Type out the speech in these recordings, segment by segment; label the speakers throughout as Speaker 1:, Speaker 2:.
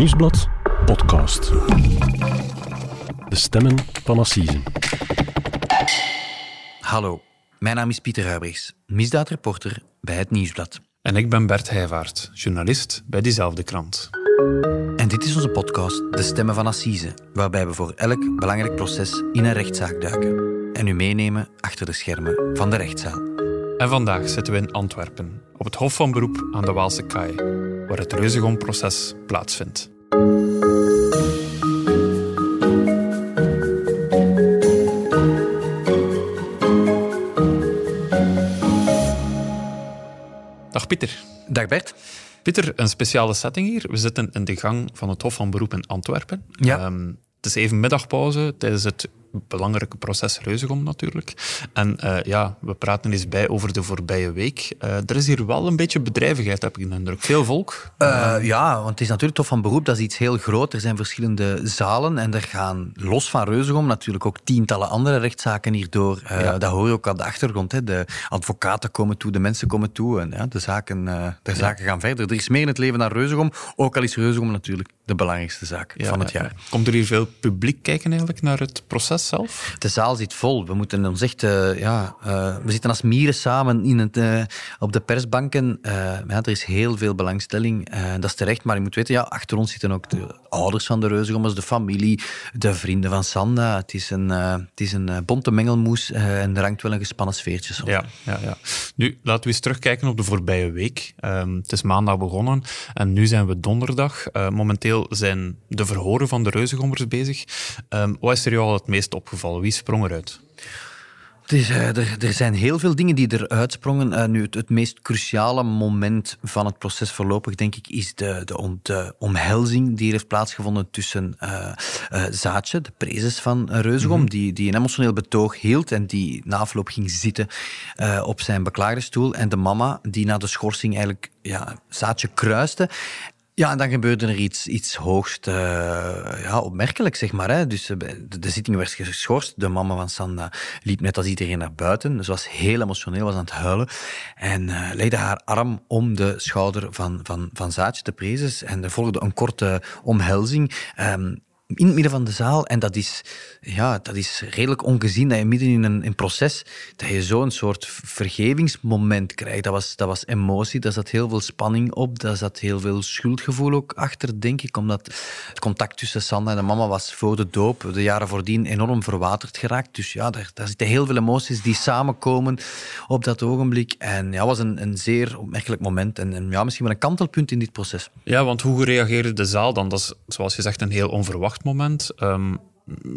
Speaker 1: Nieuwsblad podcast. De stemmen van Assise.
Speaker 2: Hallo, mijn naam is Pieter Huibrechts, misdaadreporter bij het Nieuwsblad.
Speaker 3: En ik ben Bert Heijvaart, journalist bij diezelfde krant.
Speaker 2: En dit is onze podcast De Stemmen van Assise, waarbij we voor elk belangrijk proces in een rechtszaak duiken en u meenemen achter de schermen van de rechtszaal.
Speaker 3: En vandaag zitten we in Antwerpen, op het Hof van Beroep aan de Waalse Kaai, waar het Reuzegom-proces plaatsvindt. Dag Pieter.
Speaker 2: Dag Bert.
Speaker 3: Pieter, een speciale setting hier. We zitten in de gang van het Hof van Beroep in Antwerpen.
Speaker 2: Ja.
Speaker 3: Ehm, het is even middagpauze tijdens het belangrijke proces Reuzegom natuurlijk. En eh, ja, we praten eens bij over de voorbije week. Eh, er is hier wel een beetje bedrijvigheid, heb ik de indruk. Veel volk.
Speaker 2: Uh, ja, want het is natuurlijk toch van beroep, dat is iets heel groot. Er zijn verschillende zalen en er gaan los van Reuzegom natuurlijk ook tientallen andere rechtszaken hierdoor.
Speaker 3: Ja.
Speaker 2: Dat hoor je ook aan de achtergrond. Hè. De advocaten komen toe, de mensen komen toe en ja, de, zaken, de zaken gaan verder. Er is meer in het leven dan Reuzegom, ook al is Reuzegom natuurlijk de belangrijkste zaak van het
Speaker 3: ja,
Speaker 2: jaar.
Speaker 3: ja. Komt er hier veel publiek kijken eigenlijk naar het proces zelf?
Speaker 2: De zaal zit vol. We moeten ons echt, eh, ja, eh, we zitten als mieren samen in het, eh, op de persbanken. Ja, er is heel veel belangstelling. dat is terecht, maar je moet weten, ja, achter ons zitten ook de ouders van de Reuzegommers, de familie, de vrienden van Sanda. Het is een, het is een bonte mengelmoes en er hangt wel een gespannen sfeertje soms.
Speaker 3: Ja, ja, ja. Nu, laten we eens terugkijken op de voorbije week. Ehm, het is maandag begonnen en nu zijn we donderdag. Momenteel zijn de verhoren van de reuzengommers bezig. Ehm, wat is er jou al het meest opgevallen? Wie sprong eruit?
Speaker 2: Het is, eh, er, er zijn heel veel dingen die eruit sprongen. Eh, nu, het, het meest cruciale moment van het proces voorlopig, denk ik, is de, de, om- de omhelzing die er heeft plaatsgevonden tussen eh, Zaatje, de prezes van Reuzegom, die, die een emotioneel betoog hield en die na afloop ging zitten op zijn beklaagdersstoel, en de mama, die na de schorsing eigenlijk ja, Zaatje kruiste. Ja, en dan gebeurde er iets, iets hoogst eh, ja, opmerkelijk, zeg maar. Hè. Dus eh, de, zitting werd geschorst. De mama van Sanda liep net als iedereen naar buiten. Ze was heel emotioneel, was aan het huilen. En eh, legde haar arm om de schouder van, van, van Zaatje, de prezes. En er volgde een korte omhelzing. ehm, in het midden van de zaal. En dat is, ja, dat is redelijk ongezien dat je midden in een in proces, dat je zo'n soort vergevingsmoment krijgt. Dat was, dat was emotie, daar zat heel veel spanning op, daar zat heel veel schuldgevoel ook achter, denk ik. Omdat het contact tussen Sanda en de mama was voor de doop, de jaren voordien, enorm verwaterd geraakt. Dus ja, daar, daar zitten heel veel emoties die samenkomen op dat ogenblik. En ja, was een, een zeer opmerkelijk moment. En, en ja, misschien wel een kantelpunt in dit proces.
Speaker 3: Ja, want hoe reageerde de zaal dan? Dat is, zoals je zegt, een heel onverwacht moment. Ehm,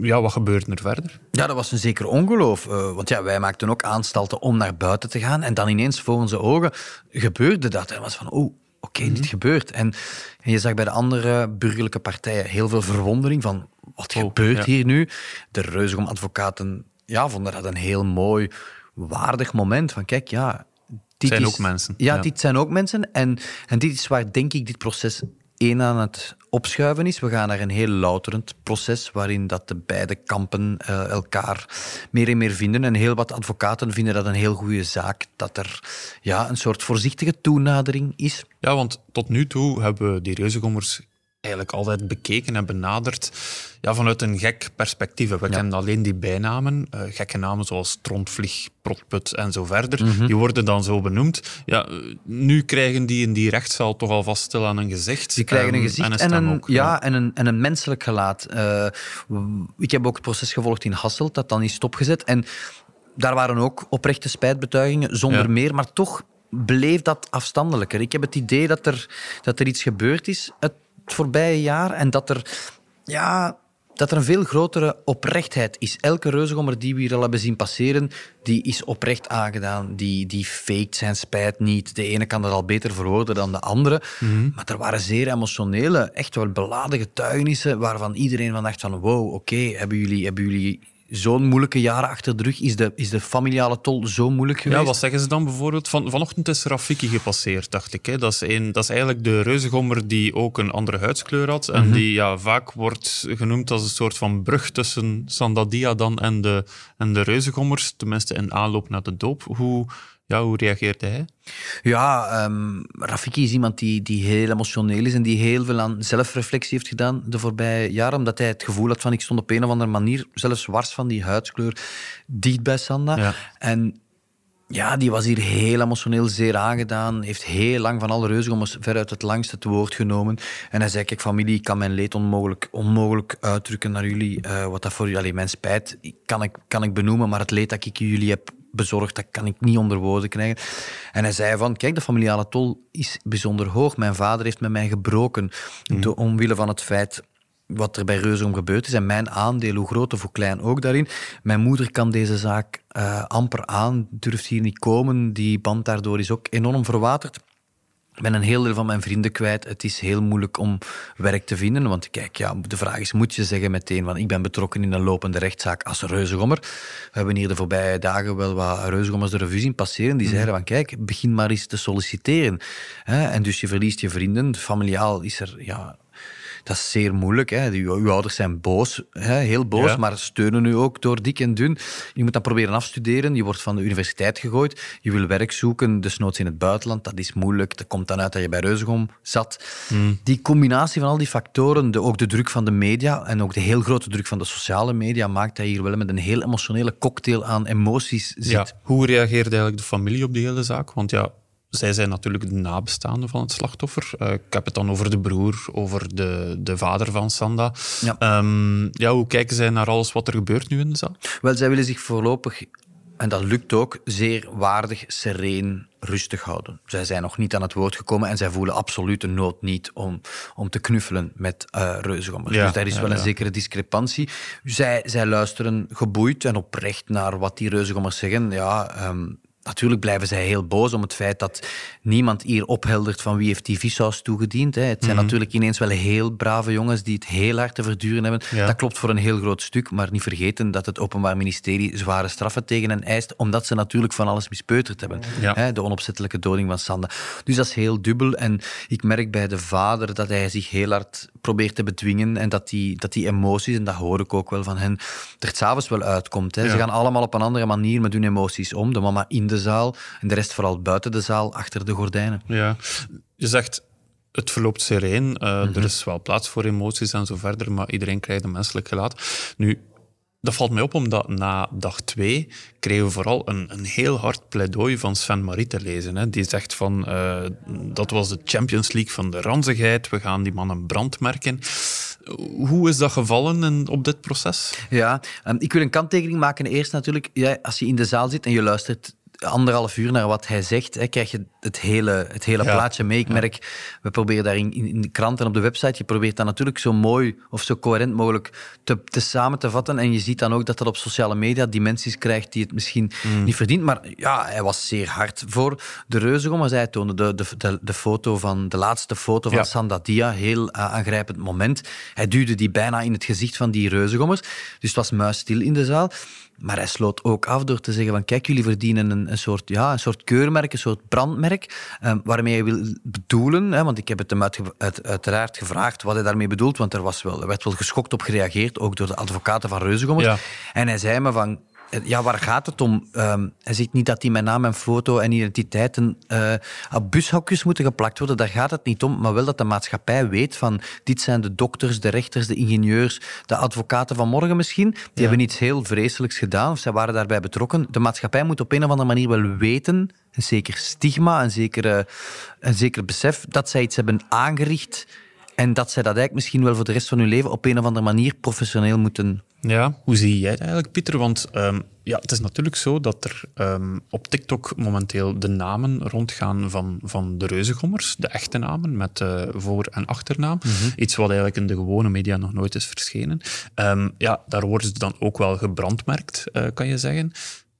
Speaker 3: ja, wat gebeurt er verder?
Speaker 2: Ja, dat was een zeker ongeloof. eh, want ja, wij maakten ook aanstalten om naar buiten te gaan. En dan ineens voor onze ogen gebeurde dat. En was van, oh, oké, dit gebeurt. En, en je zag bij de andere burgerlijke partijen heel veel verwondering van, wat
Speaker 3: Oh,
Speaker 2: gebeurt
Speaker 3: ja.
Speaker 2: hier nu? De Reuzegom-advocaten ja, vonden dat een heel mooi, waardig moment. Van kijk, ja... Dit
Speaker 3: Zijn
Speaker 2: is-
Speaker 3: ook mensen,
Speaker 2: Ja,
Speaker 3: ja.
Speaker 2: dit zijn ook mensen. En, en dit is waar, denk ik, dit proces één aan het opschuiven is. We gaan naar een heel louterend proces waarin dat de beide kampen eh, elkaar meer en meer vinden. En heel wat advocaten vinden dat een heel goede zaak, dat er ja, een soort voorzichtige toenadering is.
Speaker 3: Ja, want tot nu toe hebben die reuzengommers eigenlijk altijd bekeken en benaderd ja, vanuit een gek perspectief. We kennen alleen die bijnamen, eh, gekke namen zoals Trontvlieg, Protput en zo verder.
Speaker 2: Mhm.
Speaker 3: Die worden dan zo benoemd. Ja, nu krijgen die in die rechtszaal toch alvast stil aan een gezicht.
Speaker 2: Die krijgen een gezicht
Speaker 3: en
Speaker 2: een,
Speaker 3: ook.
Speaker 2: ja, en, een, en een menselijk gelaat. Eh, ik heb ook het proces gevolgd in Hasselt, dat dan is stopgezet. En daar waren ook oprechte spijtbetuigingen, zonder
Speaker 3: Ja.
Speaker 2: meer. Maar toch bleef dat afstandelijker. Ik heb het idee dat er, dat er iets gebeurd is het voorbije jaar en dat er... Ja, dat er een veel grotere oprechtheid is. Elke reuzegommer die we hier al hebben zien passeren, die is oprecht aangedaan. Die, die faked zijn spijt niet. De ene kan dat al beter verwoorden dan de andere. Maar er waren zeer emotionele, echt wel beladen getuigenissen waarvan iedereen van dacht van wow, oké, hebben jullie, hebben jullie zo'n moeilijke jaren achter de rug? Is de, is de familiale tol zo moeilijk geweest?
Speaker 3: Ja, wat zeggen ze dan bijvoorbeeld? Van, vanochtend is Rafiki gepasseerd, dacht ik. Hè. Dat, is een, dat is eigenlijk de reuzegommer die ook een andere huidskleur had. En
Speaker 2: Mhm.
Speaker 3: die ja, vaak wordt genoemd als een soort van brug tussen Sandadia dan en de, en de reuzegommers. Tenminste in aanloop naar de doop. Hoe, ja, hoe reageerde hij?
Speaker 2: Ja, um, Rafiki is iemand die, die heel emotioneel is en die heel veel aan zelfreflectie heeft gedaan de voorbije jaren, omdat hij het gevoel had van ik stond op een of andere manier, zelfs wars van die huidskleur, dicht bij Sanda. Ja. En ja, die was hier heel emotioneel zeer aangedaan. Heeft heel lang van alle reuzengommers veruit het langste te woord genomen. En hij zei, kijk familie, ik kan mijn leed onmogelijk, onmogelijk uitdrukken naar jullie. Uh, wat dat voor jullie, alleen mijn spijt kan ik, kan ik benoemen, maar het leed dat ik jullie heb bezorgd, dat kan ik niet onder woorden krijgen. En hij zei van, kijk, de familiale tol is bijzonder hoog. Mijn vader heeft met mij gebroken. Mm. De, omwille van het feit wat er bij Reuzegom gebeurd is en mijn aandeel, hoe groot of hoe klein ook daarin. Mijn moeder kan deze zaak uh, amper aan, durft hier niet komen. Die band daardoor is ook enorm verwaterd. Ik ben een heel deel van mijn vrienden kwijt. Het is heel moeilijk om werk te vinden. Want kijk, ja, de vraag is, moet je zeggen meteen... Want ik ben betrokken in een lopende rechtszaak als reuzegommer. We hebben hier de voorbije dagen wel wat reuzegommers de revue zien passeren. Die mhm. zeiden van, kijk, begin maar eens te solliciteren. En dus je verliest je vrienden. Familiaal is er ja, dat is zeer moeilijk. Hè. Uw, ouders zijn boos, hè, heel boos, maar steunen u ook door dik en dun. Je moet dat proberen afstuderen. Je wordt van de universiteit gegooid. Je wil werk zoeken, desnoods in het buitenland. Dat is moeilijk. Dat komt dan uit dat je bij Reuzegom zat. Hmm. Die combinatie van al die factoren, de, ook de druk van de media en ook de heel grote druk van de sociale media, maakt dat je hier wel met een heel emotionele cocktail aan emoties zit. Ja.
Speaker 3: Hoe reageerde eigenlijk de familie op die hele zaak? Want ja, zij zijn natuurlijk de nabestaanden van het slachtoffer. Uh, ik heb het dan over de broer, over de, de vader van Sanda. Ja. Um, ja, hoe kijken zij naar alles wat er gebeurt nu in de zaal?
Speaker 2: Wel, zij willen zich voorlopig, en dat lukt ook, zeer waardig, sereen, rustig houden. Zij zijn nog niet aan het woord gekomen en zij voelen absoluut de nood niet om, om te knuffelen met uh, reuzengommers. Ja, dus daar is wel een zekere discrepantie. Zij, zij luisteren geboeid en oprecht naar wat die reuzengommers zeggen. Ja, um, Natuurlijk blijven zij heel boos om het feit dat niemand hier opheldert van wie heeft die vissaus toegediend. Het zijn mhm. natuurlijk ineens wel heel brave jongens die het heel hard te verduren hebben. Dat klopt voor een heel groot stuk, maar niet vergeten dat het Openbaar Ministerie zware straffen tegen hen eist, omdat ze natuurlijk van alles mispeuterd hebben. De onopzettelijke doding van Sanda. Dus dat is heel dubbel. En ik merk bij de vader dat hij zich heel hard probeert te bedwingen en dat die, dat die emoties, en dat hoor ik ook wel van hen, er s'avonds wel uitkomt. Hè. Ze gaan allemaal op een andere manier met hun emoties om. De mama in de zaal en de rest vooral buiten de zaal, achter de gordijnen.
Speaker 3: Ja, je zegt het verloopt sereen. Uh, Er is wel plaats voor emoties en zo verder, maar iedereen krijgt een menselijk gelaat. Nu, dat valt mij op omdat na dag twee kregen we vooral een, een heel hard pleidooi van Sven Marie te lezen. Hè. Die zegt van, uh, dat was de Champions League van de ranzigheid, we gaan die man een brand merken. Hoe is dat gevallen in, op dit proces?
Speaker 2: Ja, um, ik wil een kanttekening maken. Eerst natuurlijk, ja, als je in de zaal zit en je luistert anderhalf uur naar wat hij zegt, hè, krijg je het hele, het hele plaatje mee. Ik merk, we proberen daar in, in, de krant en op de website, je probeert dat natuurlijk zo mooi of zo coherent mogelijk te, te samen te vatten. En je ziet dan ook dat dat op sociale media dimensies krijgt die het misschien mm. niet verdient. Maar ja, hij was zeer hard voor de reuzegom. Hij toonde de, de, de, de, foto van, de laatste foto van ja. Sandadia, heel uh, aangrijpend moment. Hij duwde die bijna in het gezicht van die reuzengommers. Dus het was muisstil in de zaal. Maar hij sloot ook af door te zeggen van kijk, jullie verdienen een, een, soort, ja, een soort keurmerk, een soort brandmerk, um, waarmee hij wil bedoelen, hè, want ik heb het hem uit, uiteraard gevraagd wat hij daarmee bedoelt, want er, was wel, er werd wel geschokt op gereageerd, ook door de advocaten van Reuzengommers. En hij zei me van, ja, waar gaat het om? Um, hij ziet niet dat die mijn naam en foto en identiteiten uh, op bushokjes moeten geplakt worden. Daar gaat het niet om. Maar wel dat de maatschappij weet van dit zijn de dokters, de rechters, de ingenieurs, de advocaten van morgen misschien. Die hebben iets heel vreselijks gedaan of zij waren daarbij betrokken. De maatschappij moet op een of andere manier wel weten, een zeker stigma, een zeker, een zeker besef, dat zij iets hebben aangericht en dat zij dat eigenlijk misschien wel voor de rest van hun leven op een of andere manier professioneel moeten
Speaker 3: ja, hoe zie jij het eigenlijk, Pieter? Want um, ja, het is natuurlijk zo dat er um, op TikTok momenteel de namen rondgaan van, van de reuzengommers, de echte namen met uh, voor- en achternaam. Mm -hmm. Iets wat eigenlijk in de gewone media nog nooit is verschenen. Um, ja, daar worden ze dan ook wel gebrandmerkt, uh, kan je zeggen.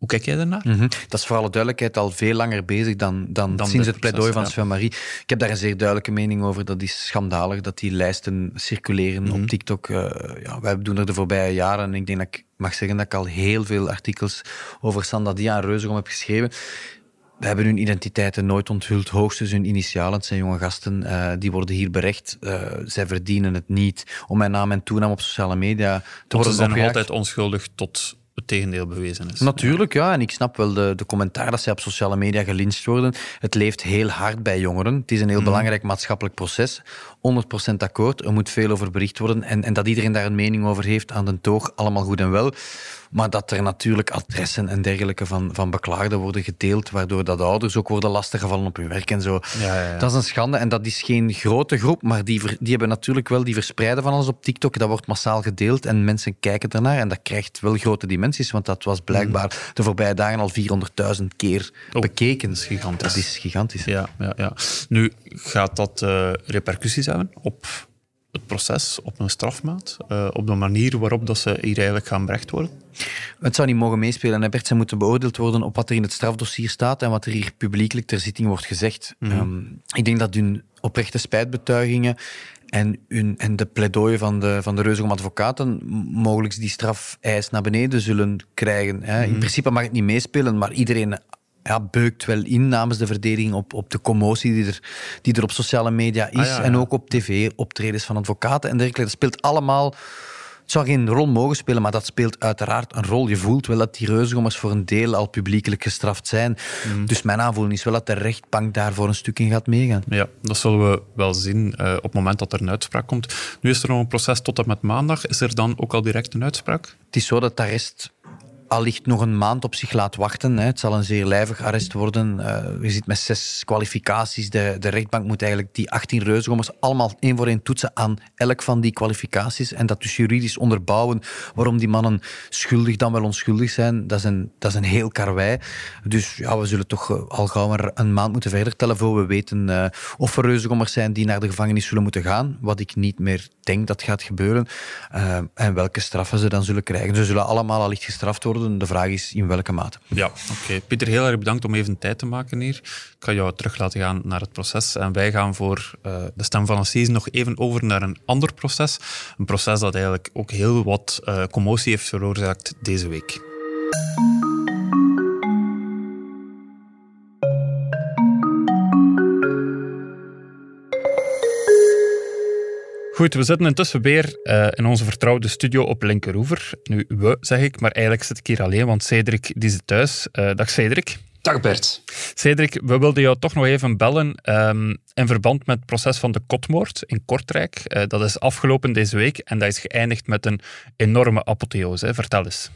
Speaker 3: Hoe kijk jij daarnaar?
Speaker 2: Mm Dat is voor alle duidelijkheid al veel langer bezig dan, dan, dan sinds het pleidooi van Sven Marie. Ik heb daar een zeer duidelijke mening over. Dat is schandalig dat die lijsten circuleren op mhm. TikTok. Uh, ja, wij doen er de voorbije jaren, en ik denk dat ik mag zeggen dat ik al heel veel artikels over Sandadia en Reuzegom heb geschreven. We hebben hun identiteiten nooit onthuld, hoogstens hun initialen. Het zijn jonge gasten, uh, die worden hier berecht. Uh, zij verdienen het niet om mijn naam en toenaam op sociale media te
Speaker 3: Want
Speaker 2: worden
Speaker 3: Ze zijn nog altijd onschuldig tot het tegendeel bewezen is.
Speaker 2: Natuurlijk, ja. En ik snap wel de, de commentaar dat zij op sociale media gelincht worden. Het leeft heel hard bij jongeren. Het is een heel
Speaker 3: Mhm.
Speaker 2: belangrijk maatschappelijk proces. 100% akkoord. Er moet veel over bericht worden. En, en dat iedereen daar een mening over heeft aan de toog, allemaal goed en wel. Maar dat er natuurlijk adressen en dergelijke van, van beklaagden worden gedeeld, waardoor dat ouders ook worden lastiggevallen op hun werk en zo.
Speaker 3: Ja, ja, ja.
Speaker 2: Dat is een schande. En dat is geen grote groep, maar die, die hebben natuurlijk wel, die verspreiden van alles op TikTok. Dat wordt massaal gedeeld en mensen kijken ernaar. En dat krijgt wel grote dimensies, want dat was blijkbaar de voorbije dagen al 400.000 keer
Speaker 3: Oh,
Speaker 2: bekeken.
Speaker 3: dat is gigantisch.
Speaker 2: Dat is gigantisch.
Speaker 3: Ja, ja, ja. Nu, gaat dat eh, repercussies hebben op het proces, op een strafmaat, eh, op de manier waarop dat ze hier eigenlijk gaan berecht worden?
Speaker 2: Het zou niet mogen meespelen. Hè, Bert. Zij moeten beoordeeld worden op wat er in het strafdossier staat en wat er hier publiekelijk ter zitting wordt gezegd. Ehm, ik denk dat hun oprechte spijtbetuigingen en, hun, en de pleidooien van de, van de Reuzegom advocaten mogelijk die strafeis naar beneden zullen krijgen. Hè. In principe mag het niet meespelen, maar iedereen ja, beukt wel in namens de verdediging op, op de commotie die er, die er op sociale media is
Speaker 3: Ah, ja, ja.
Speaker 2: en ook op tv, optredens van advocaten en dergelijke. Dat speelt allemaal... Het zou geen rol mogen spelen, maar dat speelt uiteraard een rol. Je voelt wel dat die reuzengommers voor een deel al publiekelijk gestraft zijn.
Speaker 3: Mhm.
Speaker 2: Dus mijn aanvoeling is wel dat de rechtbank daarvoor een stuk in gaat meegaan.
Speaker 3: Ja, dat zullen we wel zien eh, op het moment dat er een uitspraak komt. Nu is er nog een proces tot en met maandag. Is er dan ook al direct een uitspraak?
Speaker 2: Het is zo dat de arrest allicht nog een maand op zich laat wachten. Hè. Het zal een zeer lijvig arrest worden. Eh, je zit met zes kwalificaties. De, de rechtbank moet eigenlijk die 18 reuzengommers allemaal één voor één toetsen aan elk van die kwalificaties. En dat dus juridisch onderbouwen waarom die mannen schuldig dan wel onschuldig zijn. Dat is een, dat is een heel karwei. Dus ja, we zullen toch eh, al gauw maar een maand moeten verder tellen voor we weten eh, of er reuzengommers zijn die naar de gevangenis zullen moeten gaan. Wat ik niet meer denk dat gaat gebeuren. En welke straffen ze dan zullen krijgen. Ze zullen allemaal allicht gestraft worden. De vraag is in welke mate.
Speaker 3: Ja, oké. Pieter, heel erg bedankt om even tijd te maken hier. Ik ga jou terug laten gaan naar het proces. En wij gaan voor eh, de stem van Assise nog even over naar een ander proces. Een proces dat eigenlijk ook heel wat eh, commotie heeft veroorzaakt deze week. Goed, we zitten intussen weer eh, in onze vertrouwde studio op Linkeroever. Nu, we zeg ik, maar eigenlijk zit ik hier alleen, want Cedric die zit thuis. Eh, dag Cedric.
Speaker 4: Dag Bert.
Speaker 3: Cedric, we wilden jou toch nog even bellen ehm, in verband met het proces van de Kotmoord in Kortrijk. Eh, dat is afgelopen deze week en dat is geëindigd met een enorme apotheose. Hè? Vertel eens.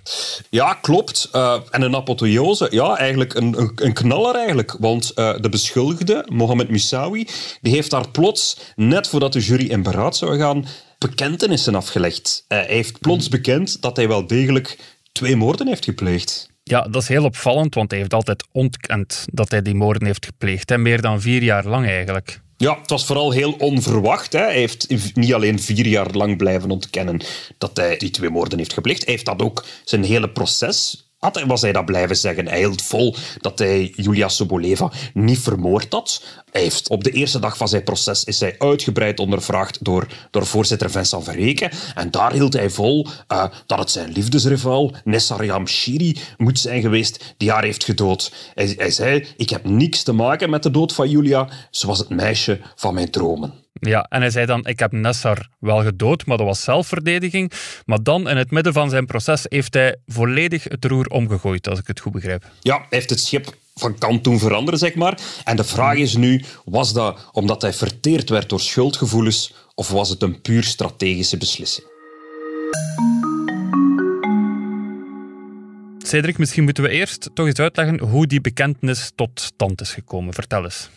Speaker 4: Ja, klopt. Eh, en een apotheose, ja, eigenlijk een, een, een knaller eigenlijk. Want eh, de beschuldigde, Mohamed Moussaoui, die heeft daar plots, net voordat de jury in beraad zou gaan, bekentenissen afgelegd. Hij heeft plots bekend dat hij wel degelijk twee moorden heeft gepleegd.
Speaker 3: Ja, dat is heel opvallend, want hij heeft altijd ontkend dat hij die moorden heeft gepleegd. Hè? Meer dan vier jaar lang eigenlijk.
Speaker 4: Ja, het was vooral heel onverwacht. Hè. Hij heeft niet alleen vier jaar lang blijven ontkennen dat hij die twee moorden heeft gepleegd. Hij heeft dat ook zijn hele proces. Had was hij dat blijven zeggen. Hij hield vol dat hij Julia Soboleva niet vermoord had. Hij heeft, op de eerste dag van zijn proces is hij uitgebreid ondervraagd door, door voorzitter Vincent Verreken. En daar hield hij vol eh, dat het zijn liefdesrivaal, Nessar Yamshiri, moet zijn geweest die haar heeft gedood. Hij, hij zei, ik heb niks te maken met de dood van Julia. Ze was het meisje van mijn dromen.
Speaker 3: Ja, en hij zei dan, ik heb Nessar wel gedood, maar dat was zelfverdediging. Maar dan, in het midden van zijn proces, heeft hij volledig het roer omgegooid, als ik het goed begrijp.
Speaker 4: Ja, hij heeft het schip van kant doen veranderen, zeg maar. En de vraag is nu, was dat omdat hij verteerd werd door schuldgevoelens of was het een puur strategische beslissing?
Speaker 3: Cedric, misschien moeten we eerst toch eens uitleggen hoe die bekentenis tot stand is gekomen. Vertel eens.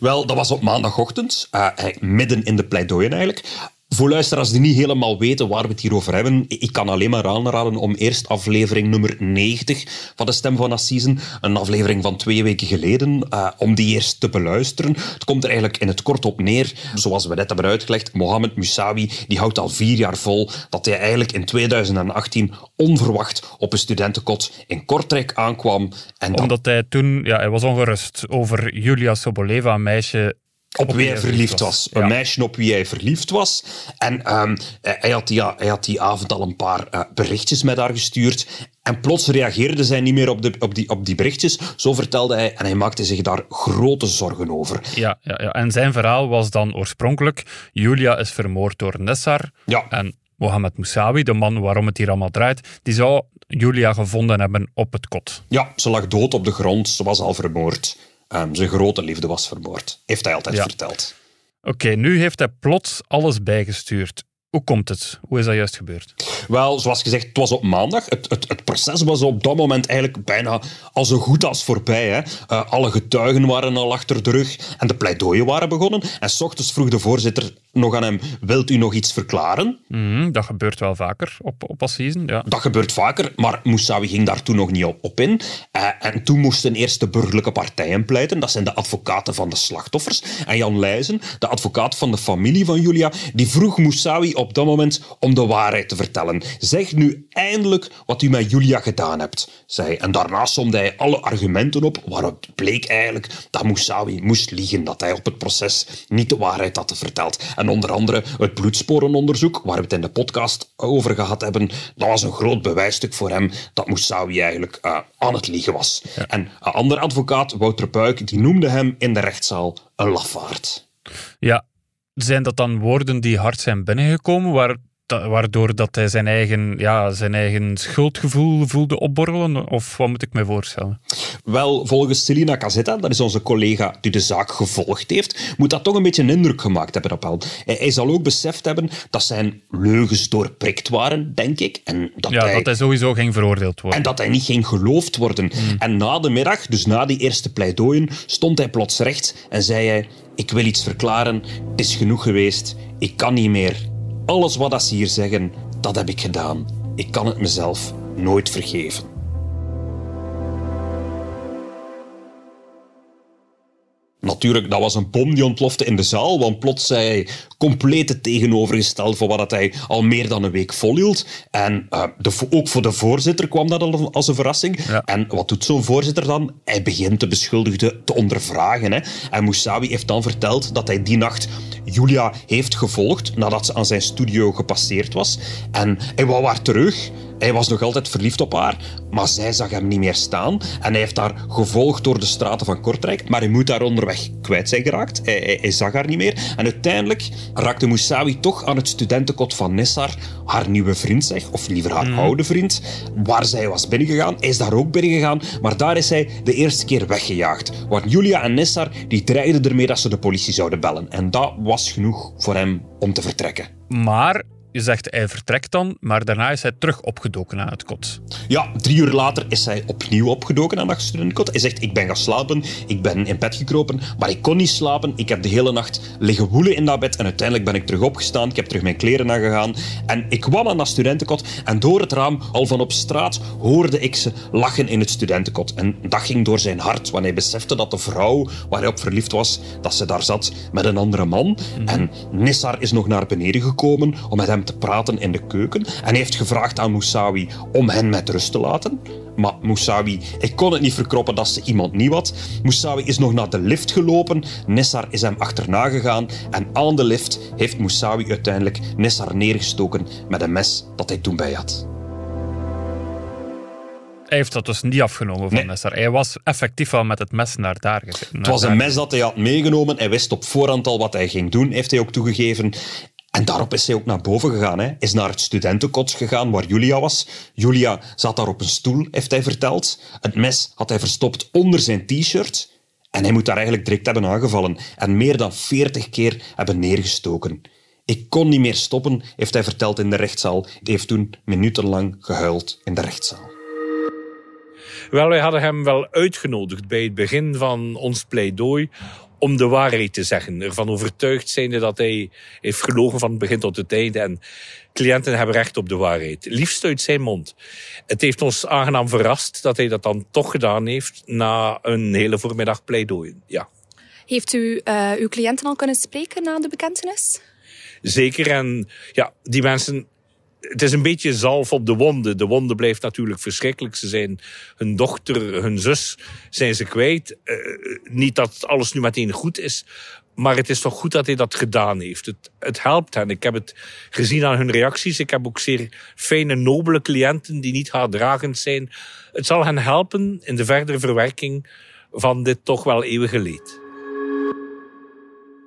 Speaker 4: Wel, dat was op maandagochtend, uh, midden in de pleidooien eigenlijk. Voor luisteraars die niet helemaal weten waar we het hier over hebben, ik kan alleen maar aanraden om eerst aflevering nummer 90 van de Stem van Assisen, een aflevering van twee weken geleden, uh, om die eerst te beluisteren. Het komt er eigenlijk in het kort op neer, zoals we net hebben uitgelegd, Mohamed Moussaoui, die houdt al vier jaar vol dat hij eigenlijk in 2018 onverwacht op een studentenkot in Kortrijk aankwam.
Speaker 3: En. Omdat hij toen, ja, hij was ongerust over Julia Soboleva, een meisje
Speaker 4: op, op wie hij verliefd was. was. Een meisje op wie hij verliefd was. En um, hij, had die, hij had die avond al een paar uh, berichtjes met haar gestuurd. En plots reageerde zij niet meer op, de, op, die, op die berichtjes. Zo vertelde hij. En hij maakte zich daar grote zorgen over.
Speaker 3: Ja, ja, ja. en zijn verhaal was dan oorspronkelijk... Julia is vermoord door Nessar.
Speaker 4: Ja.
Speaker 3: En Mohamed Moussawi, de man waarom het hier allemaal draait, die zou Julia gevonden hebben op het kot.
Speaker 4: Ja, ze lag dood op de grond. Ze was al vermoord. Um, zijn grote liefde was vermoord. Heeft hij altijd verteld.
Speaker 3: Oké, nu heeft hij plots alles bijgestuurd. Hoe komt het? Hoe is dat juist gebeurd?
Speaker 4: Wel, zoals gezegd, het was op maandag. Het, het, het proces was op dat moment eigenlijk bijna al zo goed als voorbij. Hè. Uh, alle getuigen waren al achter de rug en de pleidooien waren begonnen. En s ochtends vroeg de voorzitter nog aan hem, wilt u nog iets verklaren?
Speaker 3: Mm, dat gebeurt wel vaker op, op assisen, ja.
Speaker 4: Dat gebeurt vaker, maar Moussawi ging daar toen nog niet op, op in. Uh, en toen moesten eerst de burgerlijke partijen pleiten. Dat zijn de advocaten van de slachtoffers. En Jan Leijzen, de advocaat van de familie van Julia, die vroeg Moussawi op dat moment om de waarheid te vertellen. Zeg nu eindelijk wat u met Julia gedaan hebt, zei hij. En daarna somde hij alle argumenten op waarop bleek eigenlijk dat Moussawi moest liegen, dat hij op het proces niet de waarheid had verteld. En onder andere het bloedsporenonderzoek, waar we het in de podcast over gehad hebben, dat was een groot bewijsstuk voor hem dat Moussawi eigenlijk uh, aan het liegen was. En een andere advocaat, Wouter Puik, die noemde hem in de rechtszaal een lafaard.
Speaker 3: Ja, zijn dat dan woorden die hard zijn binnengekomen, waar, waardoor dat hij zijn eigen, ja, zijn eigen schuldgevoel voelde opborrelen? Of wat moet ik me voorstellen?
Speaker 4: Wel, volgens Celina Casetta, dat is onze collega die de zaak gevolgd heeft, moet dat toch een beetje een indruk gemaakt hebben op hem. Hij, hij zal ook beseft hebben dat zijn leugens doorprikt waren, denk ik. En dat
Speaker 3: ja,
Speaker 4: hij,
Speaker 3: dat hij sowieso ging veroordeeld worden.
Speaker 4: En dat hij niet ging geloofd worden. Hmm. En na de middag, dus na die eerste pleidooien, stond hij plots recht en zei hij ik wil iets verklaren, het is genoeg geweest, ik kan niet meer. Alles wat ze hier zeggen, dat heb ik gedaan. Ik kan het mezelf nooit vergeven. Natuurlijk, dat was een bom die ontplofte in de zaal, want plots zei hij compleet het tegenovergestelde van wat hij al meer dan een week volhield. En uh, de, ook voor de voorzitter kwam dat al als een verrassing. Ja. En wat doet zo'n voorzitter dan? Hij begint de beschuldigde te ondervragen. Hè. En Moussawi heeft dan verteld dat hij die nacht Julia heeft gevolgd nadat ze aan zijn studio gepasseerd was. En hij wou haar terug. Hij was nog altijd verliefd op haar, maar zij zag hem niet meer staan. En hij heeft haar gevolgd door de straten van Kortrijk, maar hij moet daar onderweg kwijt zijn geraakt. Hij, hij, zag haar niet meer. En uiteindelijk raakte Moussawi toch aan het studentenkot van Nessar, haar nieuwe vriend, zeg, of liever haar mm. oude vriend, waar zij was binnengegaan. Hij is daar ook binnengegaan, maar daar is hij de eerste keer weggejaagd. Want Julia en Nessar die dreigden ermee dat ze de politie zouden bellen. En dat was genoeg voor hem om te vertrekken.
Speaker 3: Maar je zegt hij vertrekt dan, maar daarna is hij terug opgedoken aan het kot.
Speaker 4: Ja, drie uur later is hij opnieuw opgedoken aan het studentenkot. Hij zegt, ik ben gaan slapen, ik ben in bed gekropen, maar ik kon niet slapen. Ik heb de hele nacht liggen woelen in dat bed en uiteindelijk ben ik terug opgestaan. Ik heb terug mijn kleren aangegaan en ik kwam aan dat studentenkot en door het raam, al van op straat, hoorde ik ze lachen in het studentenkot. En dat ging door zijn hart, wanneer hij besefte dat de vrouw waar hij op verliefd was, dat ze daar zat met een andere man. Mhm. En Nissar is nog naar beneden gekomen om met hem te praten in de keuken en heeft gevraagd aan Moussawi om hen met rust te laten. Maar Moussawi, ik kon het niet verkroppen dat ze iemand niet had. Moussawi is nog naar de lift gelopen. Nessar is hem achterna gegaan. En aan de lift heeft Moussawi uiteindelijk Nessar neergestoken met een mes dat hij toen bij had.
Speaker 3: Hij heeft dat dus niet afgenomen van Nessar. Hij was effectief al met het mes naar daar gezet.
Speaker 4: Het was een mes dat hij had meegenomen. Hij wist op voorhand al wat hij ging doen, heeft hij ook toegegeven. En daarop is hij ook naar boven gegaan. Hè. Is naar het studentenkots gegaan waar Julia was. Julia zat daar op een stoel, heeft hij verteld. Het mes had hij verstopt onder zijn t-shirt. En hij moet daar eigenlijk direct hebben aangevallen. En meer dan veertig keer hebben neergestoken. Ik kon niet meer stoppen, heeft hij verteld in de rechtszaal. Hij heeft toen minutenlang gehuild in de rechtszaal.
Speaker 5: Wel, wij hadden hem wel uitgenodigd bij het begin van ons pleidooi om de waarheid te zeggen. Ervan overtuigd zijnde dat hij heeft gelogen van het begin tot het einde. En cliënten hebben recht op de waarheid. Liefst uit zijn mond. Het heeft ons aangenaam verrast dat hij dat dan toch gedaan heeft na een hele voormiddag pleidooi. Ja.
Speaker 6: Heeft u uh, uw cliënten al kunnen spreken na de bekentenis?
Speaker 5: Zeker. En ja, die mensen het is een beetje zalf op de wonden. De wonde blijft natuurlijk verschrikkelijk. Ze zijn hun dochter, hun zus zijn ze kwijt. Uh, niet dat alles nu meteen goed is. Maar het is toch goed dat hij dat gedaan heeft. Het, het helpt hen. Ik heb het gezien aan hun reacties. Ik heb ook zeer fijne, nobele cliënten die niet haatdragend zijn. Het zal hen helpen in de verdere verwerking van dit toch wel eeuwige leed.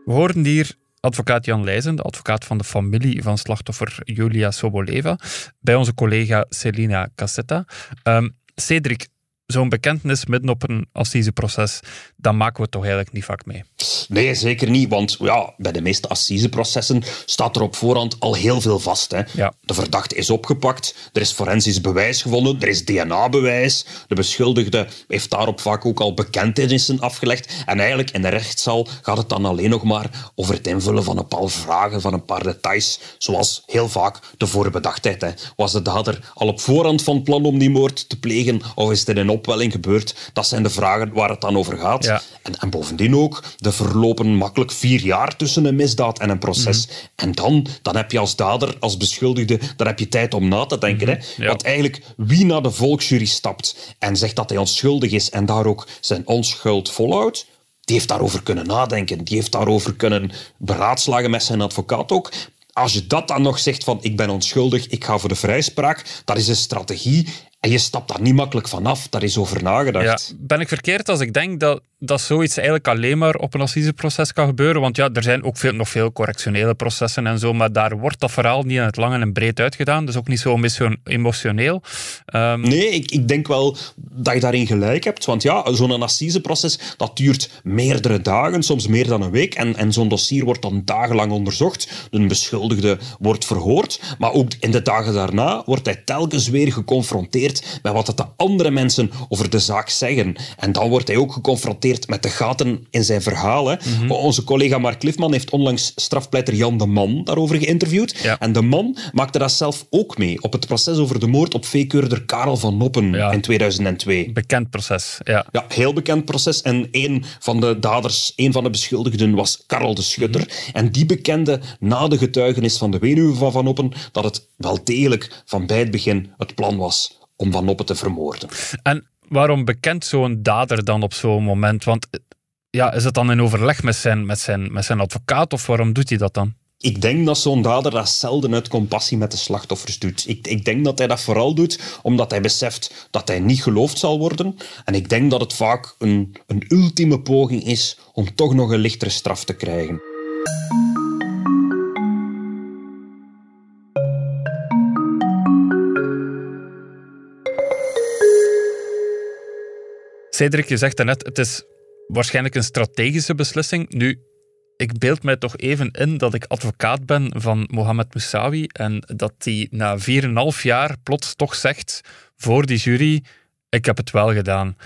Speaker 3: We hoorden hier advocaat Jan Leijzen, de advocaat van de familie van slachtoffer Julia Soboleva, bij onze collega Celina Cassetta. Um, Cedric, zo'n bekentenis midden op een assiseproces, dan maken we toch eigenlijk niet vaak mee.
Speaker 4: Nee, zeker niet, want ja, bij de meeste assiseprocessen staat er op voorhand al heel veel vast. Hè.
Speaker 3: Ja.
Speaker 4: De verdachte is opgepakt, er is forensisch bewijs gevonden, er is DNA-bewijs, de beschuldigde heeft daarop vaak ook al bekentenissen afgelegd en eigenlijk in de rechtszaal gaat het dan alleen nog maar over het invullen van een paar vragen, van een paar details, zoals heel vaak de voorbedachtheid. Hè. Was de dader al op voorhand van plan om die moord te plegen of is in een opwelling gebeurd? Dat zijn de vragen waar het dan over gaat.
Speaker 3: Ja.
Speaker 4: En, en bovendien ook, er verlopen makkelijk vier jaar tussen een misdaad en een proces.
Speaker 3: Mhm.
Speaker 4: En dan, dan heb je als dader, als beschuldigde, dan heb je tijd om na te denken. Hè?
Speaker 3: Mhm. Ja.
Speaker 4: Want eigenlijk, wie naar de volksjury stapt en zegt dat hij onschuldig is en daar ook zijn onschuld volhoudt, die heeft daarover kunnen nadenken. Die heeft daarover kunnen beraadslagen met zijn advocaat ook. Als je dat dan nog zegt van ik ben onschuldig, ik ga voor de vrijspraak, dat is een strategie en je stapt daar niet makkelijk vanaf. Daar is over nagedacht.
Speaker 3: ben ik verkeerd als ik denk dat, dat zoiets eigenlijk alleen maar op een assiseproces kan gebeuren? Want ja, er zijn ook veel, nog veel correctionele processen en zo, maar daar wordt dat verhaal niet in het lang en breed uitgedaan. Dus ook niet zo emotio- emotioneel. Ehm,
Speaker 4: Nee, ik, ik denk wel dat je daarin gelijk hebt. Want ja, zo'n assiseproces, dat duurt meerdere dagen, soms meer dan een week. En, en zo'n dossier wordt dan dagenlang onderzocht. De beschuldigde wordt verhoord. Maar ook in de dagen daarna wordt hij telkens weer geconfronteerd met wat de andere mensen over de zaak zeggen. En dan wordt hij ook geconfronteerd met de gaten in zijn verhaal. hè. Onze collega Mark Liffman heeft onlangs strafpleiter Jan de Man daarover geïnterviewd.
Speaker 3: Ja.
Speaker 4: En de man maakte dat zelf ook mee op het proces over de moord op veekeurder Karel van Noppen
Speaker 3: Ja.
Speaker 4: in 2002.
Speaker 3: bekend proces, ja.
Speaker 4: Ja, heel bekend proces. En een van de daders, een van de beschuldigden, was Karel de Schutter. En die bekende na de getuigenis van de weduwe van Van Oppen dat het wel degelijk van bij het begin het plan was om Van Oppen te vermoorden.
Speaker 3: En waarom bekent zo'n dader dan op zo'n moment? Want ja, is het dan in overleg met zijn, met, zijn, met zijn advocaat of waarom doet hij dat dan?
Speaker 4: Ik denk dat zo'n dader dat zelden uit compassie met de slachtoffers doet. Ik, ik denk dat hij dat vooral doet omdat hij beseft dat hij niet geloofd zal worden. En ik denk dat het vaak een, een ultieme poging is om toch nog een lichtere straf te krijgen.
Speaker 3: Cedric, je zegt daarnet, het is waarschijnlijk een strategische beslissing. Nu, ik beeld mij toch even in dat ik advocaat ben van Mohamed Moussawi en dat hij na 4,5 jaar plots toch zegt voor die jury, ik heb het wel gedaan.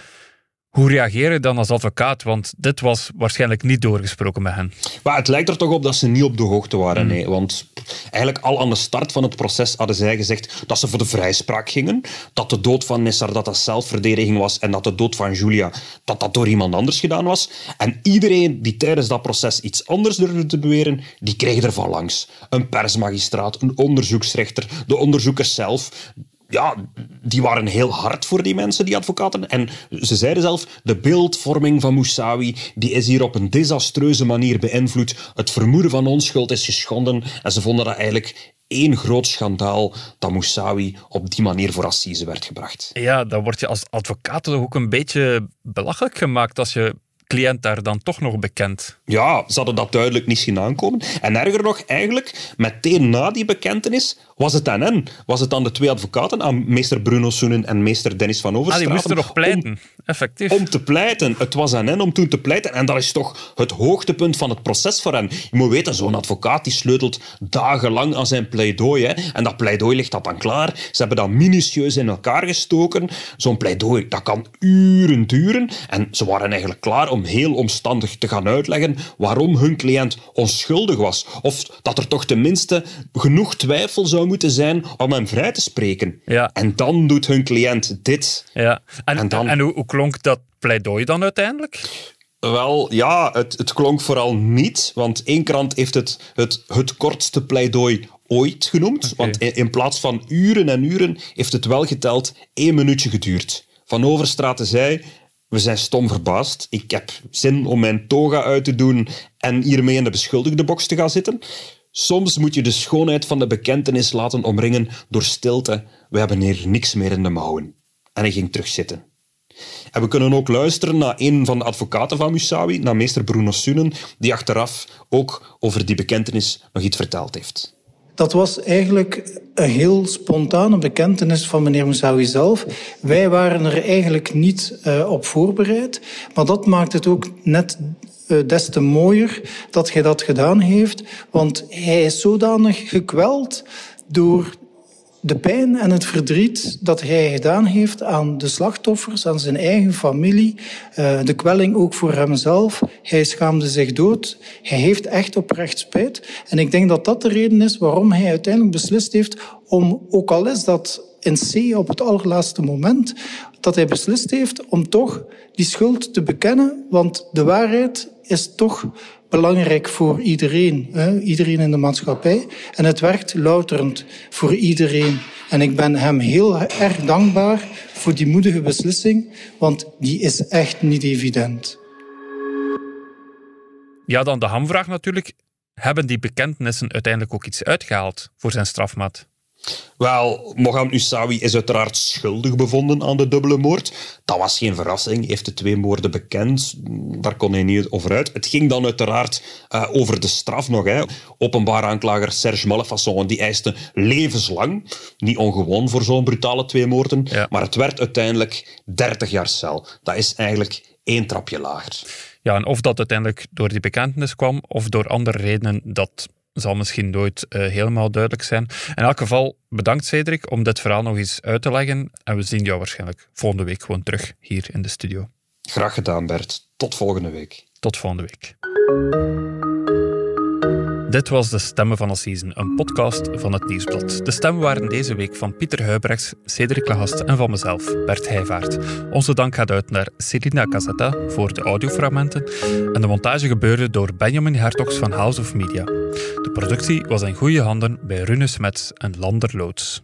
Speaker 3: Hoe reageer je dan als advocaat? Want dit was waarschijnlijk niet doorgesproken met hen.
Speaker 4: Maar het lijkt er toch op dat ze niet op de hoogte waren. Nee. Want eigenlijk al aan de start van het proces hadden zij gezegd dat ze voor de vrijspraak gingen. Dat de dood van Nessar dat dat zelfverdediging was en dat de dood van Julia dat dat door iemand anders gedaan was. En iedereen die tijdens dat proces iets anders durfde te beweren, die kreeg ervan langs. Een persmagistraat, een onderzoeksrechter, de onderzoekers zelf ja, die waren heel hard voor die mensen, die advocaten. En ze zeiden zelf, de beeldvorming van Moussawi die is hier op een desastreuze manier beïnvloed. Het vermoeden van onschuld is geschonden. En ze vonden dat eigenlijk één groot schandaal dat Moussawi op die manier voor assise werd gebracht.
Speaker 3: Ja, dan word je als advocaat toch ook een beetje belachelijk gemaakt als je cliënt daar dan toch nog bekend.
Speaker 4: Ja, ze hadden dat duidelijk niet zien aankomen. En erger nog, eigenlijk, meteen na die bekentenis, was het aan hen. Was het aan de twee advocaten, aan meester Bruno Soenen en meester Dennis van
Speaker 3: Ah,
Speaker 4: Overstraten.
Speaker 3: die moesten nog
Speaker 4: om-
Speaker 3: pleiten. Effectief.
Speaker 4: Om te pleiten. Het was aan hen om toen te pleiten. En dat is toch het hoogtepunt van het proces voor hen. Je moet weten, zo'n advocaat die sleutelt dagenlang aan zijn pleidooi. Hè. En dat pleidooi ligt dat dan klaar. Ze hebben dat minutieus in elkaar gestoken. Zo'n pleidooi, dat kan uren duren. En ze waren eigenlijk klaar om heel omstandig te gaan uitleggen waarom hun cliënt onschuldig was. Of dat er toch tenminste genoeg twijfel zou moeten zijn om hem vrij te spreken.
Speaker 3: Ja.
Speaker 4: En dan doet hun cliënt dit.
Speaker 3: Ja. En,
Speaker 4: En dan-
Speaker 3: en hoe, hoe klonk dat pleidooi dan uiteindelijk?
Speaker 4: Wel, ja, het, het klonk vooral niet, want één krant heeft het het, het kortste pleidooi ooit genoemd. Want in, in plaats van uren en uren heeft het wel geteld één minuutje geduurd. Van Overstraten zei, we zijn stom verbaasd. Ik heb zin om mijn toga uit te doen en hiermee in de beschuldigde box te gaan zitten. Soms moet je de schoonheid van de bekentenis laten omringen door stilte. We hebben hier niks meer in de mouwen. En hij ging terug zitten. En we kunnen ook luisteren naar een van de advocaten van Musawi, naar meester Bruno Sunnen, die achteraf ook over die bekentenis nog iets verteld heeft.
Speaker 7: Dat was eigenlijk een heel spontane bekentenis van meneer Moussaoui zelf. Wij waren er eigenlijk niet uh, op voorbereid, maar dat maakt het ook net des te mooier dat hij dat gedaan heeft, want hij is zodanig gekweld door de pijn en het verdriet dat hij gedaan heeft aan de slachtoffers, aan zijn eigen familie, uh, de kwelling ook voor hemzelf. Hij schaamde zich dood. Hij heeft echt oprecht spijt. En ik denk dat dat de reden is waarom hij uiteindelijk beslist heeft om, ook al is dat in C op het allerlaatste moment, dat hij beslist heeft om toch die schuld te bekennen, want de waarheid is toch belangrijk voor iedereen, hè? iedereen in de maatschappij. En het werkt louterend voor iedereen. En ik ben hem heel erg dankbaar voor die moedige beslissing, want die is echt niet evident.
Speaker 3: Ja, dan de hamvraag natuurlijk. Hebben die bekentenissen uiteindelijk ook iets uitgehaald voor zijn strafmaat?
Speaker 4: Wel, Mohamed Usawi is uiteraard schuldig bevonden aan de dubbele moord. Dat was geen verrassing. Hij heeft de twee moorden bekend. Daar kon hij niet over uit. Het ging dan uiteraard uh, over de straf nog. Hè. Openbaar aanklager Serge Malefasson die eiste levenslang. Niet ongewoon voor zo'n brutale twee moorden. Ja. Maar het werd uiteindelijk 30 jaar cel. Dat is eigenlijk één trapje lager.
Speaker 3: Ja, en of dat uiteindelijk door die bekentenis kwam of door andere redenen, dat zal misschien nooit uh, helemaal duidelijk zijn. In elk geval, bedankt Cedric om dit verhaal nog eens uit te leggen. En we zien jou waarschijnlijk volgende week gewoon terug hier in de studio.
Speaker 4: Graag gedaan, Bert. Tot volgende week.
Speaker 3: Tot volgende week. Dit was De Stemmen van Season, een podcast van het Nieuwsblad. De stemmen waren deze week van Pieter Huibrechts, Cedric Lagast en van mezelf, Bert Heijvaart. Onze dank gaat uit naar Celina Casetta voor de audiofragmenten en de montage gebeurde door Benjamin Hertogs van House of Media. De productie was in goede handen bij Rune Smets en Lander Loods.